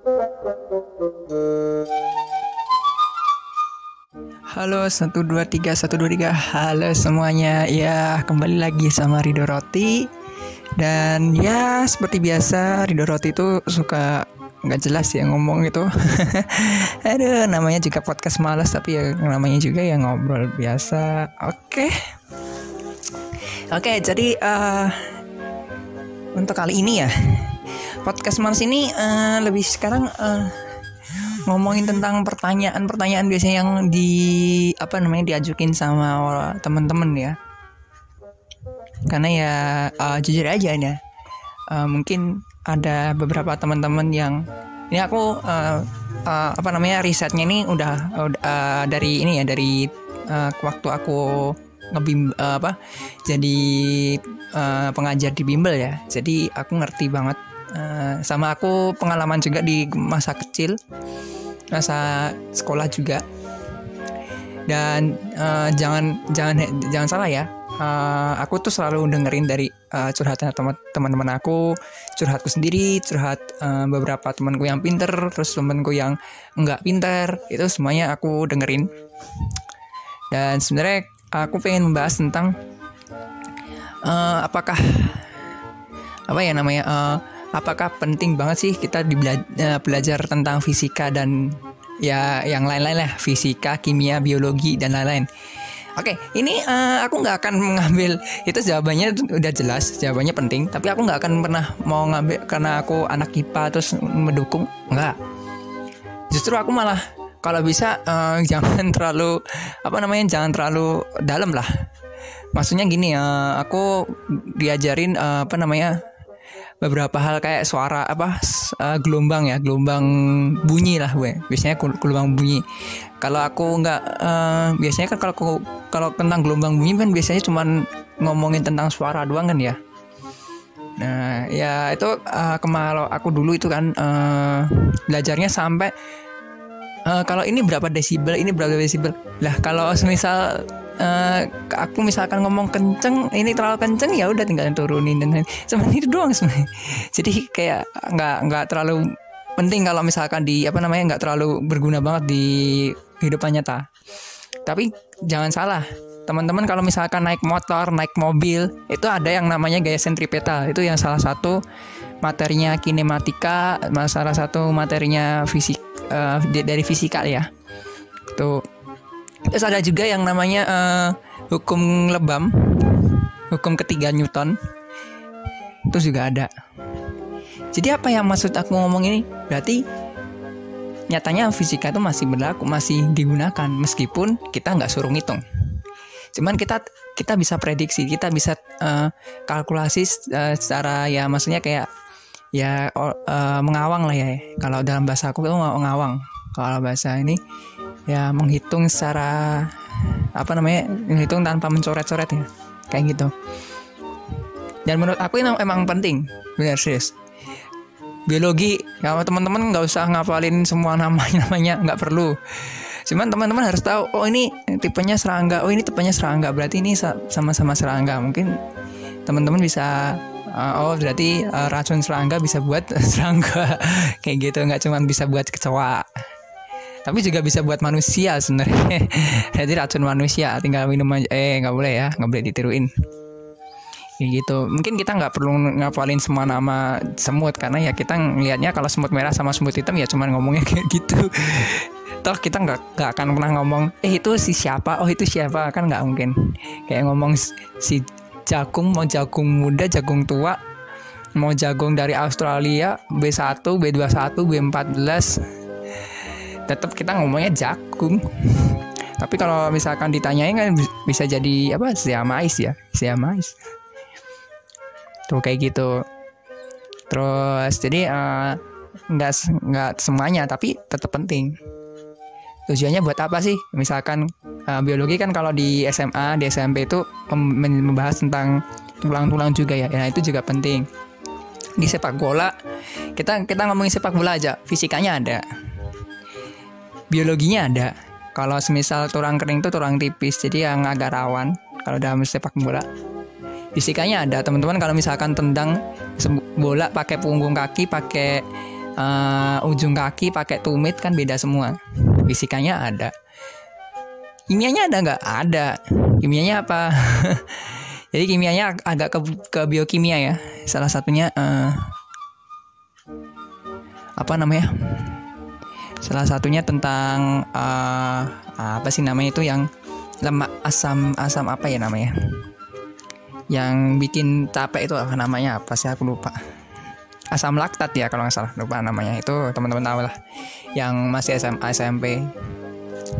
Halo 123 123 Halo semuanya. Ya kembali lagi sama Rido Roti. Dan ya seperti biasa Rido Roti itu suka nggak jelas ya ngomong gitu. Aduh namanya juga podcast malas Tapi ya namanya juga ya ngobrol biasa. Oke. Oke jadi uh, Untuk kali ini ya Podcast malas ini uh, lebih sekarang uh, ngomongin tentang pertanyaan-pertanyaan biasanya yang di apa namanya diajukin sama teman-teman ya. Karena ya uh, jujur aja ya uh, mungkin ada beberapa teman-teman yang ini aku uh, uh, apa namanya risetnya ini udah uh, dari ini ya dari uh, waktu aku ngebim uh, apa jadi uh, pengajar di bimbel ya. Jadi aku ngerti banget uh, sama aku pengalaman juga di masa kecil masa sekolah juga. Dan uh, jangan jangan jangan salah ya. Uh, aku tuh selalu dengerin dari uh, curhatan teman-teman aku curhatku sendiri curhat uh, beberapa temanku yang pinter terus temanku yang enggak pinter. Itu semuanya aku dengerin. Dan sebenarnya aku pengen membahas tentang uh, apakah apa ya namanya uh, apakah penting banget sih kita uh, belajar tentang fisika dan ya yang lain-lain lah fisika kimia biologi dan lain-lain Oke, ini uh, aku nggak akan mengambil itu jawabannya udah jelas, jawabannya penting. Tapi aku nggak akan pernah mau ngambil karena aku anak IPA terus mendukung, nggak. Justru aku malah kalau bisa uh, jangan terlalu apa namanya jangan terlalu dalam lah. Maksudnya gini ya, uh, aku diajarin uh, apa namanya beberapa hal kayak suara apa uh, gelombang ya gelombang bunyi lah gue. Biasanya gelombang bunyi. Kalau aku nggak uh, biasanya kan kalau kalau tentang gelombang bunyi kan biasanya cuman ngomongin tentang suara doang kan ya. Nah ya itu uh, kalau aku dulu itu kan uh, belajarnya sampai uh, kalau ini berapa desibel ini berapa desibel. Lah kalau misal uh, aku misalkan ngomong kenceng ini terlalu kenceng ya udah tinggal turunin dan cuma itu doang sebenarnya. Jadi kayak nggak nggak terlalu penting kalau misalkan di apa namanya nggak terlalu berguna banget di kehidupan nyata. Tapi jangan salah teman-teman kalau misalkan naik motor naik mobil itu ada yang namanya gaya sentripetal itu yang salah satu materinya kinematika salah satu materinya fisik uh, dari fisika ya. Tuh Terus ada juga yang namanya uh, hukum lebam, hukum ketiga Newton. Itu juga ada. Jadi apa yang maksud aku ngomong ini? Berarti nyatanya fisika itu masih berlaku, masih digunakan meskipun kita nggak suruh ngitung. Cuman kita kita bisa prediksi, kita bisa uh, kalkulasi uh, secara ya maksudnya kayak ya uh, mengawang lah ya. Kalau dalam bahasa aku itu mengawang. Kalau bahasa ini ya menghitung secara apa namanya menghitung tanpa mencoret-coret ya kayak gitu. Dan menurut aku ini emang penting benar serius biologi kalau teman-teman nggak usah ngapalin semua namanya namanya nggak perlu. Cuman teman-teman harus tahu oh ini tipenya serangga oh ini tipenya serangga. Berarti ini sama-sama serangga. Mungkin teman-teman bisa uh, oh berarti uh, racun serangga bisa buat serangga. Kayak gitu nggak cuma bisa buat kecoa tapi juga bisa buat manusia sebenarnya. Jadi racun manusia tinggal minum aja. Eh nggak boleh ya nggak boleh ditiruin. Kayak gitu. Mungkin kita nggak perlu ngapalin semua nama semut karena ya kita ngelihatnya kalau semut merah sama semut hitam ya cuman ngomongnya kayak gitu. Toh kita nggak nggak akan pernah ngomong eh itu si siapa? Oh itu siapa? Kan nggak mungkin. Kayak ngomong si jagung mau jagung muda jagung tua mau jagung dari Australia B1 B21 B14 tetap kita ngomongnya jagung. Tapi kalau misalkan ditanyain kan bisa jadi apa siamais ya? Siamais tuh kayak gitu. Terus jadi uh, nggak nggak semuanya tapi tetap penting. Tujuannya buat apa sih? Misalkan uh, biologi kan kalau di SMA di SMP itu membahas tentang tulang-tulang juga ya. Nah itu juga penting. Di sepak bola kita kita ngomongin sepak bola aja. Fisikanya ada biologinya ada. Kalau semisal tulang kering itu tulang tipis jadi yang agak rawan kalau dalam sepak bola. Fisikanya ada. Teman-teman kalau misalkan tendang bola pakai punggung kaki pakai uh, ujung kaki pakai tumit kan beda semua. Fisikanya ada. Kimianya ada nggak? Ada. Kimianya apa? Jadi kimianya agak ke, ke biokimia ya. Salah satunya uh, apa namanya salah satunya tentang uh, apa sih namanya itu yang lemak asam asam apa ya namanya? Yang bikin capek itu apa namanya? Apa sih? Aku lupa. Asam laktat ya kalau nggak salah. Lupa namanya. Itu teman-teman tahu lah. Yang masih SMA SMP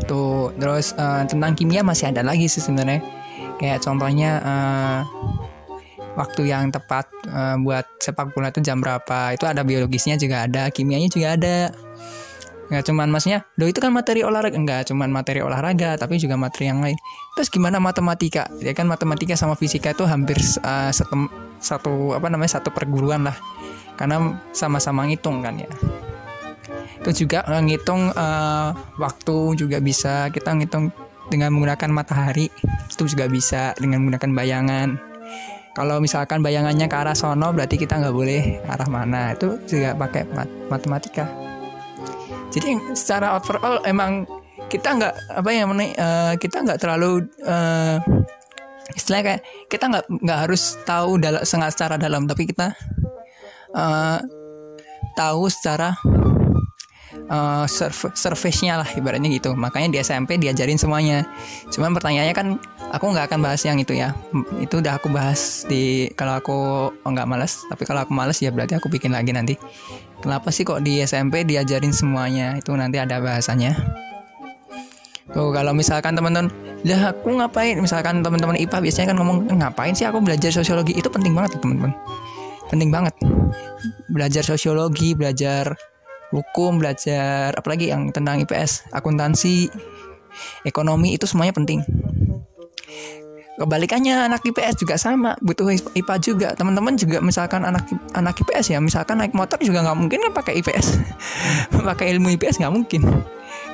tuh terus uh, tentang kimia masih ada lagi sih sebenarnya. Kayak contohnya uh, waktu yang tepat uh, buat sepak bola itu jam berapa. Itu ada biologisnya juga ada kimianya juga ada nggak cuman maksudnya do itu kan materi olahraga. Enggak cuman materi olahraga tapi juga materi yang lain. Terus gimana matematika? Ya kan matematika sama fisika itu hampir uh, satu, satu apa namanya satu perguruan lah. Karena sama-sama ngitung kan ya. Itu juga ngitung uh, waktu juga bisa. Kita ngitung dengan menggunakan matahari itu juga bisa dengan menggunakan bayangan. Kalau misalkan bayangannya ke arah sono berarti kita nggak boleh arah mana. Itu juga pakai mat matematika jadi secara overall emang kita nggak apa ya uh, kita nggak terlalu uh, istilahnya kayak kita nggak nggak harus tahu dalam secara dalam tapi kita uh, tahu secara uh, surface-nya lah ibaratnya gitu makanya di SMP diajarin semuanya cuman pertanyaannya kan aku nggak akan bahas yang itu ya itu udah aku bahas di kalau aku nggak males tapi kalau aku males ya berarti aku bikin lagi nanti Kenapa sih kok di SMP diajarin semuanya? Itu nanti ada bahasanya. Tuh kalau misalkan teman-teman, lah aku ngapain? Misalkan teman-teman IPA biasanya kan ngomong ngapain sih aku belajar sosiologi? Itu penting banget teman-teman. Penting banget. Belajar sosiologi, belajar hukum, belajar apalagi yang tentang IPS, akuntansi, ekonomi itu semuanya penting. Kebalikannya anak IPS juga sama butuh IPA juga. Teman-teman juga misalkan anak anak IPS ya misalkan naik motor juga nggak mungkin kan pakai IPS pakai ilmu IPS nggak mungkin.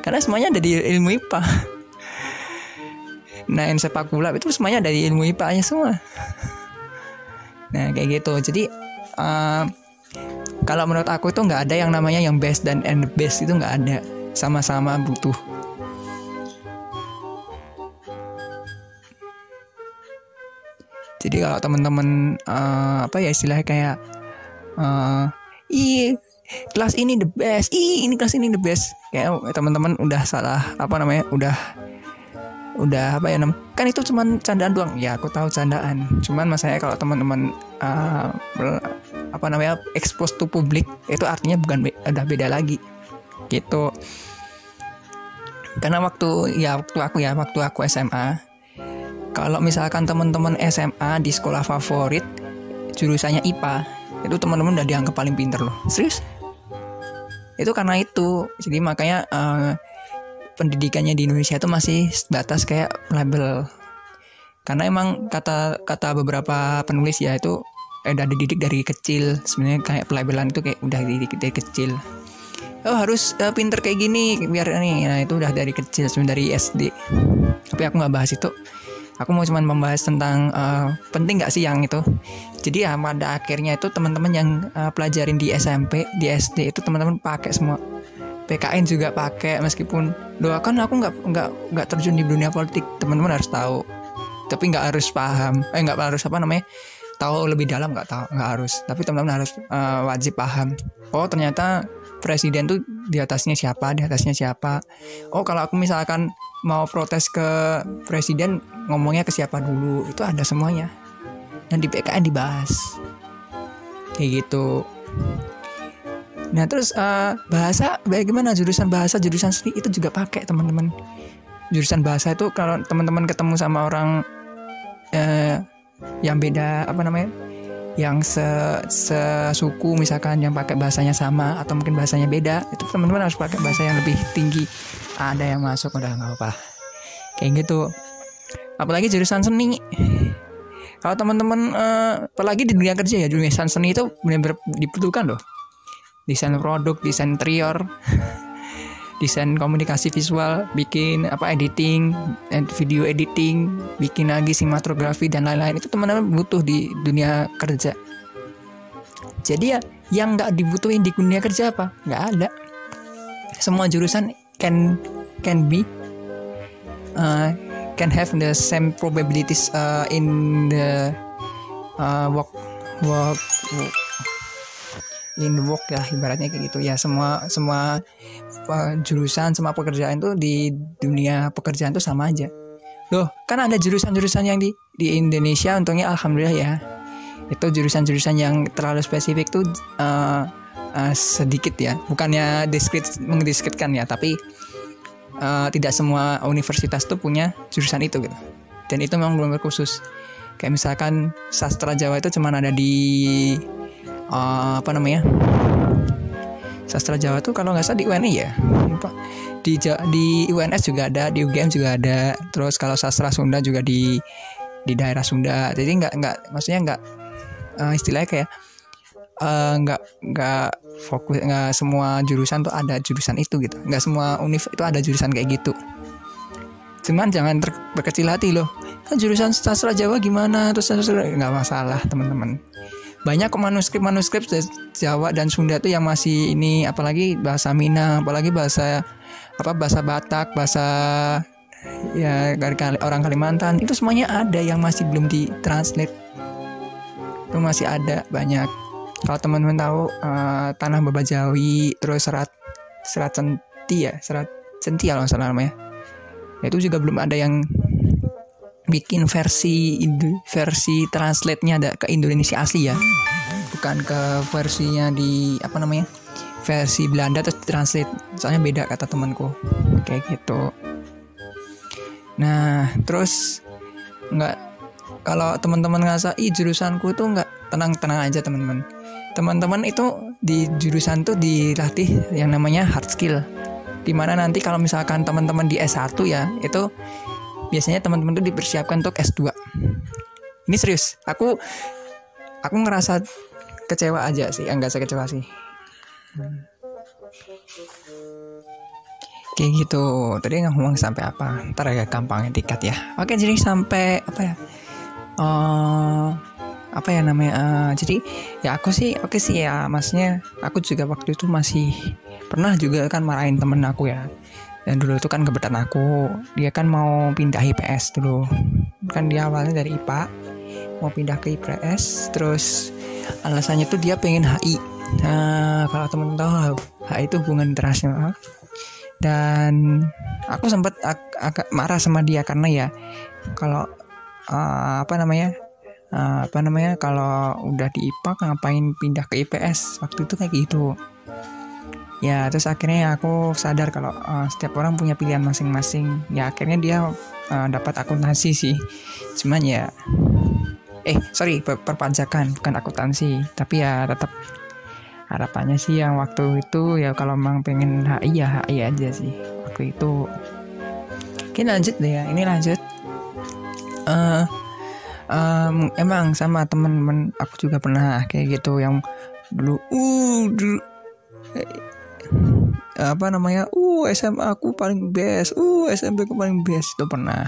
Karena semuanya ada di ilmu IPA nah yang sepak bola itu semuanya dari ilmu IPA nya semua. Nah kayak gitu. Jadi uh, kalau menurut aku itu nggak ada yang namanya yang best dan and best itu nggak ada. Sama-sama butuh. Jadi kalau teman-teman uh, apa ya istilahnya kayak uh, ih kelas ini the best ih ini kelas ini the best. Kayak teman-teman udah salah apa namanya udah udah apa ya namanya kan itu cuman candaan doang. Ya aku tahu candaan. Cuman masalahnya kalau teman-teman uh, apa namanya expose to publik itu artinya bukan be udah beda lagi gitu karena waktu ya waktu aku ya waktu aku SMA kalau misalkan teman-teman SMA di sekolah favorit jurusannya IPA, itu teman-teman udah dianggap paling pinter loh. Serius? Itu karena itu. Jadi makanya uh, pendidikannya di Indonesia itu masih batas kayak label. Karena emang kata kata beberapa penulis ya itu eh, udah dididik dari kecil. Sebenarnya kayak pelabelan itu kayak udah dididik dari kecil. Oh harus uh, pinter kayak gini biar nih. Nah itu udah dari kecil sebenarnya dari SD. Tapi aku nggak bahas itu aku mau cuman membahas tentang uh, penting gak sih yang itu jadi ya pada akhirnya itu teman-teman yang uh, pelajarin di SMP di SD itu teman-teman pakai semua PKN juga pakai meskipun doakan aku nggak nggak nggak terjun di dunia politik teman-teman harus tahu tapi nggak harus paham eh nggak harus apa namanya tahu lebih dalam nggak tahu nggak harus. Tapi teman-teman harus uh, wajib paham. Oh ternyata presiden tuh di atasnya siapa di atasnya siapa. Oh kalau aku misalkan mau protes ke presiden ngomongnya ke siapa dulu itu ada semuanya. Dan di PKN dibahas. Kayak gitu. Nah terus uh, bahasa bagaimana jurusan bahasa jurusan seni itu juga pakai teman-teman. Jurusan bahasa itu kalau teman-teman ketemu sama orang uh, yang beda apa namanya yang se sesuku misalkan yang pakai bahasanya sama atau mungkin bahasanya beda itu teman-teman harus pakai bahasa yang lebih tinggi. Ada yang masuk udah nggak apa kayak gitu. Apalagi jurusan seni. Kalau teman-teman uh, apalagi di dunia kerja ya jurusan seni itu benar-benar dibutuhkan loh. Desain produk desain interior desain komunikasi visual, bikin apa editing, video editing, bikin lagi sinematografi dan lain-lain. Itu teman-teman butuh di dunia kerja. jadi ya yang nggak dibutuhin di dunia kerja apa? Nggak ada. Semua jurusan can can be uh, can have the same probabilities uh, in the uh, work work in work ya ibaratnya kayak gitu. Ya semua semua jurusan semua pekerjaan tuh di dunia pekerjaan tuh sama aja. Loh kan ada jurusan-jurusan yang di di Indonesia untungnya alhamdulillah ya. Itu jurusan-jurusan yang terlalu spesifik tuh uh, uh, sedikit ya. Bukannya diskrit mengdiskretkan ya tapi uh, tidak semua universitas tuh punya jurusan itu gitu. Dan itu memang belum khusus kayak misalkan sastra Jawa itu cuma ada di uh, apa namanya sastra Jawa tuh kalau nggak salah di UNI ya? Di di UNS juga ada di UGM juga ada terus kalau sastra Sunda juga di di daerah Sunda. Jadi nggak nggak maksudnya nggak uh, istilahnya kayak uh, nggak nggak fokus nggak semua jurusan tuh ada jurusan itu gitu. Nggak semua univ itu ada jurusan kayak gitu. Cuman jangan ter berkecil hati loh. Kan jurusan sastra Jawa gimana? Terus sastra nggak masalah teman-teman banyak kok manuskrip manuskrip Jawa dan Sunda tuh yang masih ini apalagi bahasa Minang apalagi bahasa apa bahasa Batak bahasa ya orang Kalimantan. Itu semuanya ada yang masih belum ditranslate. Itu masih ada banyak. Kalau teman-teman tahu uh, tanah Babajawi terus serat serat centi ya? Serat centi kalau salah namanya. Itu juga belum ada yang bikin versi versi translate-nya ada ke Indonesia asli ya. Bukan ke versinya di apa namanya versi Belanda terus translate soalnya beda kata temanku. Kayak gitu. Nah terus nggak kalau teman-teman ngerasa ih jurusanku tuh nggak tenang tenang aja teman-teman. Teman-teman itu di jurusan tuh dilatih yang namanya hard skill. Di mana nanti kalau misalkan teman-teman di S1 ya itu biasanya teman-teman tuh dipersiapkan untuk S2 ini serius aku aku ngerasa kecewa aja sih enggak saya kecewa sih Kayak gitu. Tadi ngomong sampai apa? Ntar agak gampang tiket ya. Oke, jadi sampai apa ya? Uh, apa ya namanya? Uh, jadi ya aku sih oke okay sih ya. Maksudnya aku juga waktu itu masih pernah juga kan marahin temen aku ya. Dan dulu itu kan kebetulan aku dia kan mau pindah IPS dulu. Kan dia awalnya dari IPA mau pindah ke IPS terus alasannya tuh dia pengen HI Nah, kalau teman tahu HI itu hubungan internasional. Dan aku sempat ag agak marah sama dia karena ya kalau uh, apa namanya? Uh, apa namanya kalau udah di IPA ngapain pindah ke IPS waktu itu kayak gitu ya terus akhirnya aku sadar kalau uh, setiap orang punya pilihan masing-masing. Ya akhirnya dia uh, dapat akuntansi sih. Cuman ya eh sorry perpajakan bukan akuntansi. Tapi ya tetap harapannya sih yang waktu itu ya kalau memang pengen HI ya HI aja sih. Waktu itu. Oke lanjut deh ya. Ini lanjut. Uh, um, emang sama temen-temen aku juga pernah kayak gitu yang dulu uh dulu apa namanya uh SMA aku paling best uh SMP aku paling best itu pernah.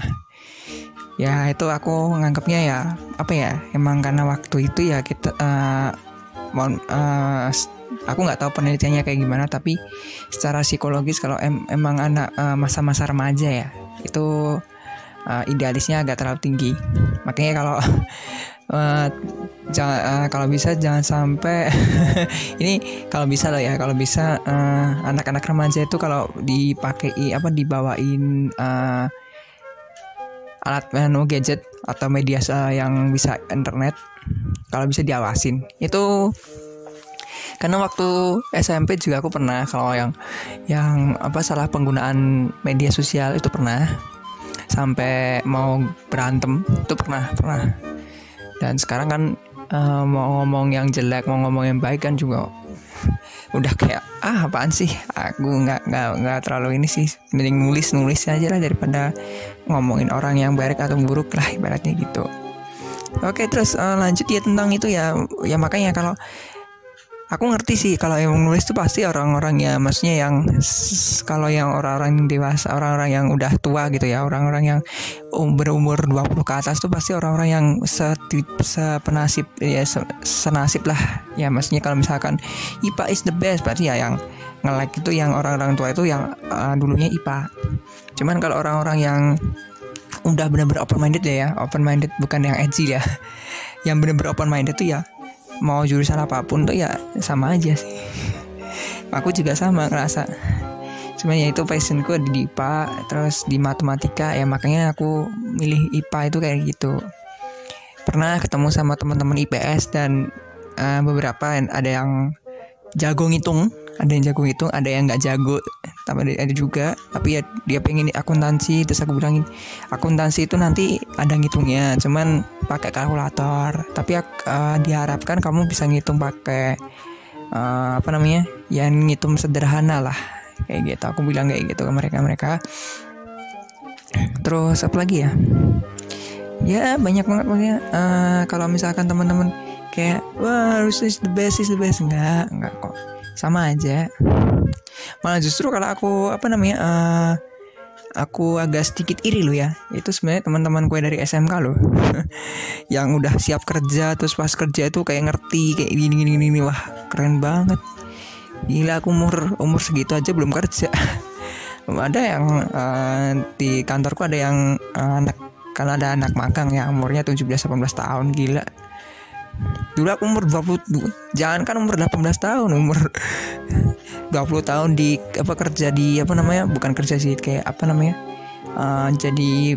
Ya itu aku menganggapnya ya apa ya emang karena waktu itu ya kita uh, mohon uh, aku nggak tahu penelitiannya kayak gimana tapi secara psikologis kalau em emang anak uh, masa-masa remaja ya itu uh, idealisnya agak terlalu tinggi. Makanya kalau uh, jangan uh, kalau bisa jangan sampai ini kalau bisa lah ya kalau bisa anak-anak uh, remaja itu kalau dipakai apa dibawain uh, alat menu gadget atau media yang bisa internet kalau bisa diawasin. Itu karena waktu SMP juga aku pernah kalau yang yang apa salah penggunaan media sosial itu pernah. Sampai mau berantem itu pernah pernah dan sekarang kan uh, mau ngomong yang jelek mau ngomong yang baik kan juga udah kayak ah apaan sih? Aku nggak nggak nggak terlalu ini sih. Mending nulis nulis aja lah daripada ngomongin orang yang baik atau buruk lah ibaratnya gitu. Oke terus uh, lanjut ya tentang itu ya. Ya makanya kalau aku ngerti sih kalau yang nulis itu pasti orang-orang ya maksudnya yang kalau yang orang-orang dewasa orang-orang yang udah tua gitu ya orang-orang yang um, berumur 20 ke atas tuh pasti orang-orang yang setip sepenasib ya senasib lah. Ya maksudnya kalau misalkan IPA is the best berarti ya yang nge-like itu yang orang-orang tua itu yang uh, dulunya IPA cuman kalau orang-orang yang udah bener-bener open minded ya, ya open minded bukan yang edgy ya yang bener-bener open minded tuh ya mau jurusan apa pun tuh ya sama aja sih. Aku juga sama ngerasa. Cuman ya itu passionku di IPA terus di matematika ya makanya aku milih IPA itu kayak gitu. Pernah ketemu sama teman-teman IPS dan uh, beberapa ada yang jago ngitung ada yang jago ngitung ada yang nggak jago. Tapi ada, ada juga. Tapi ya dia pengen akuntansi. Terus aku bilangin akuntansi itu nanti ada ngitungnya. Cuman pakai kalkulator. Tapi uh, diharapkan kamu bisa ngitung pakai uh, apa namanya yang ngitung sederhana lah. Kayak gitu. Aku bilang kayak gitu ke mereka mereka. Terus apa lagi ya? Ya banyak banget pokoknya. Uh, kalau misalkan teman-teman kayak wah harus is the best is the best. Enggak enggak kok sama aja. Malah justru kalau aku apa namanya uh, aku agak sedikit iri loh ya. Itu sebenarnya teman-teman gue dari SMK loh. Yang udah siap kerja terus pas kerja itu kayak ngerti kayak gini gini gini wah keren banget. Gila aku umur umur segitu aja belum kerja. Ada yang uh, di kantorku ada yang uh, anak karena ada anak magang ya umurnya 17-18 tahun gila dulu aku umur 20 jangan kan umur 18 tahun umur 20 tahun di apa kerja di apa namanya bukan kerja sih kayak apa namanya uh, jadi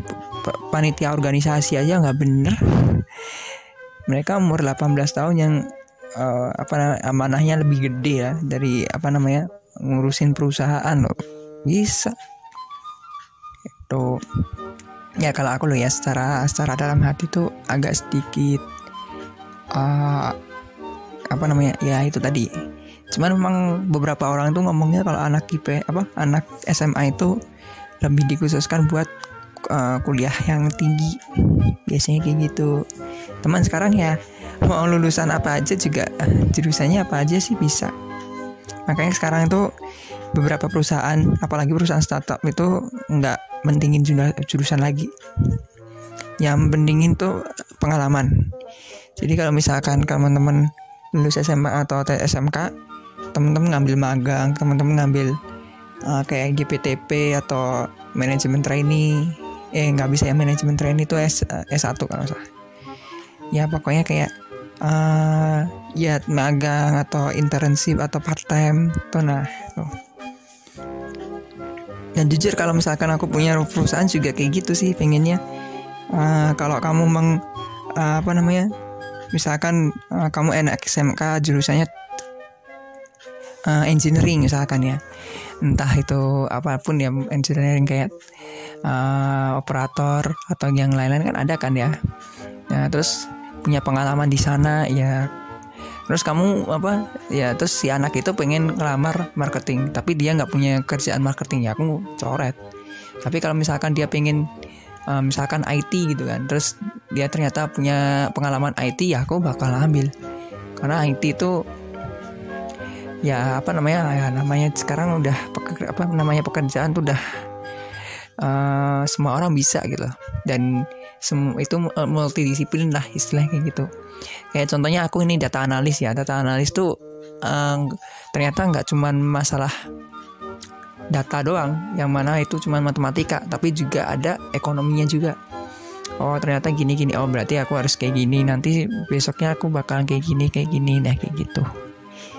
panitia organisasi aja nggak bener. Mereka umur 18 tahun yang uh, apa namanya, amanahnya lebih gede ya dari apa namanya ngurusin perusahaan loh. Bisa. Itu ya kalau aku loh ya secara secara dalam hati tuh agak sedikit uh, apa namanya? Ya itu tadi. Cuman memang beberapa orang tuh ngomongnya kalau anak IP apa anak SMA itu lebih dikhususkan buat uh, kuliah yang tinggi. Biasanya kayak gitu. Teman sekarang ya mau lulusan apa aja juga jurusannya apa aja sih bisa. Makanya sekarang itu beberapa perusahaan apalagi perusahaan startup itu nggak mentingin jurusan lagi. Yang pentingin tuh pengalaman jadi kalau misalkan teman-teman lulus SMA atau SMK teman-teman ngambil magang teman-teman ngambil uh, kayak GPTP atau manajemen trainee eh nggak bisa ya manajemen trainee itu S uh, S1 kalau salah ya pokoknya kayak uh, ya magang atau internship atau part time tuh nah tuh. dan jujur kalau misalkan aku punya perusahaan juga kayak gitu sih pengennya uh, kalau kamu meng uh, apa namanya misalkan uh, kamu enak SMK jurusannya uh, engineering misalkan ya. Entah itu apa pun ya engineering kayak uh, operator atau yang lain-lain kan ada kan ya. Ya terus punya pengalaman di sana ya. Terus kamu apa ya terus si anak itu pengen ngelamar marketing tapi dia nggak punya kerjaan marketing ya aku coret. Tapi kalau misalkan dia pengen uh, misalkan IT gitu kan. Terus dia ternyata punya pengalaman IT ya aku bakal ambil. Karena IT itu ya apa namanya ya namanya sekarang udah apa namanya pekerjaan tuh udah uh, semua orang bisa gitu. Dan semua itu eh, multidisiplin lah istilahnya gitu. Kayak contohnya aku ini data analis ya. Data analis tuh uh, ternyata nggak cuman masalah data doang yang mana itu cuma matematika tapi juga ada ekonominya juga. Oh ternyata gini gini oh berarti aku harus kayak gini. Nanti besoknya aku bakalan kayak gini kayak gini nah kayak gitu.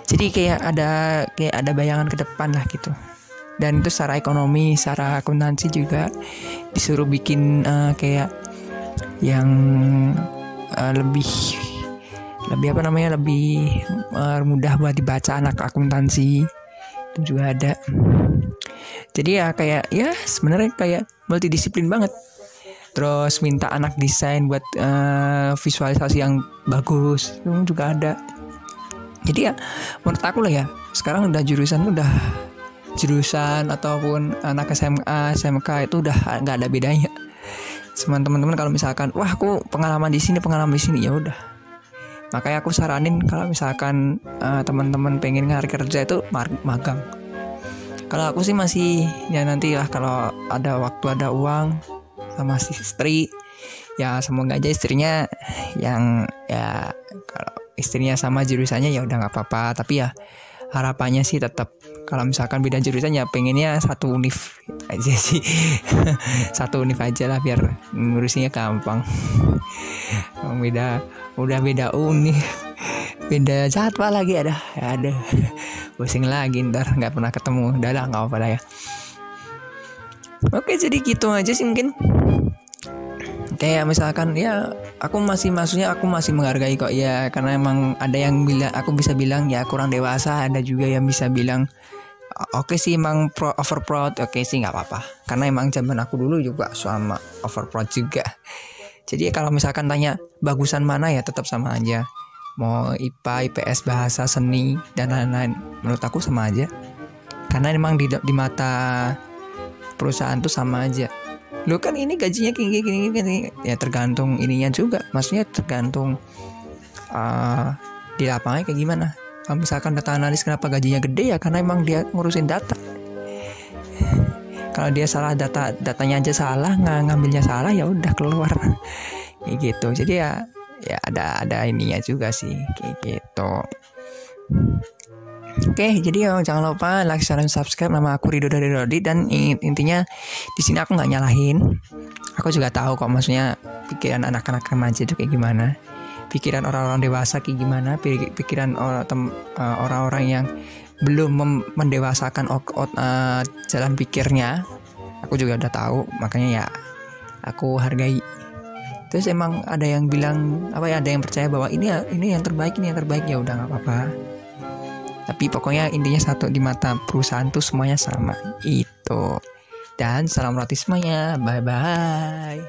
Jadi kayak ada kayak ada bayangan ke depan lah gitu. Dan itu secara ekonomi secara akuntansi juga disuruh bikin uh, kayak yang uh, lebih lebih apa namanya lebih uh, mudah buat dibaca anak akuntansi juga ada. Jadi ya kayak ya sebenarnya kayak multidisiplin banget. Terus minta anak desain buat uh, visualisasi yang bagus itu juga ada. Jadi ya menurut aku lah ya sekarang udah jurusan udah jurusan ataupun anak SMA SMK itu udah nggak ada bedanya. Cuman teman-teman kalau misalkan wah aku pengalaman di sini pengalaman di sini ya udah makanya aku saranin kalau misalkan uh, teman-teman pengen ngari kerja itu magang. Kalau aku sih masih ya nanti lah kalau ada waktu ada uang sama si istri ya semoga aja istrinya yang ya kalau istrinya sama jurusannya ya udah nggak apa-apa. Tapi ya harapannya sih tetap kalau misalkan beda jurusan ya pengennya satu univ aja sih. Satu univ aja lah biar ngurusinnya gampang. Beda udah beda univ. Beda jadwal lagi ada. Ada. Pusing lagi ntar nggak pernah ketemu. Udah lah nggak apa-apa ya. Oke jadi gitu aja sih mungkin. Kayak misalkan ya aku masih maksudnya aku masih menghargai kok. Ya karena emang ada yang bilang aku bisa bilang ya kurang dewasa. Ada juga yang bisa bilang oke okay sih emang pro overproud oke okay sih nggak apa-apa. Karena emang zaman aku dulu juga sama overproud juga. Jadi kalau misalkan tanya bagusan mana ya tetap sama aja. Mau IPA IPS bahasa seni dan lain-lain. Menurut aku sama aja. Karena emang di, di mata perusahaan tuh sama aja. Lu kan ini gajinya gini gini gini ya tergantung ininya juga. Maksudnya tergantung uh, di lapangan kayak gimana kalau misalkan data analis kenapa gajinya gede ya karena emang dia ngurusin data. Kalau dia salah data datanya aja salah nggak ngambilnya salah ya udah keluar. Kayak gitu. Jadi ya ya ada ada ininya juga sih kayak gitu. Oke, jadi ya jangan lupa like, share, dan subscribe. Nama aku Rido dari Rodi dan intinya di sini aku nggak nyalahin. Aku juga tahu kok maksudnya pikiran anak-anak remaja itu kayak gimana, pikiran orang-orang dewasa kayak gimana, pikiran eh, orang-orang yang belum mendewasakan uh, jalan pikirnya. Aku juga udah tahu, makanya ya aku hargai. Terus emang ada yang bilang apa ya, ada yang percaya bahwa ini ini yang terbaik, ini yang terbaik. Ya udah nggak apa-apa. Tapi pokoknya intinya satu di mata perusahaan tuh semuanya sama. Itu. Dan salam roti semuanya. Bye bye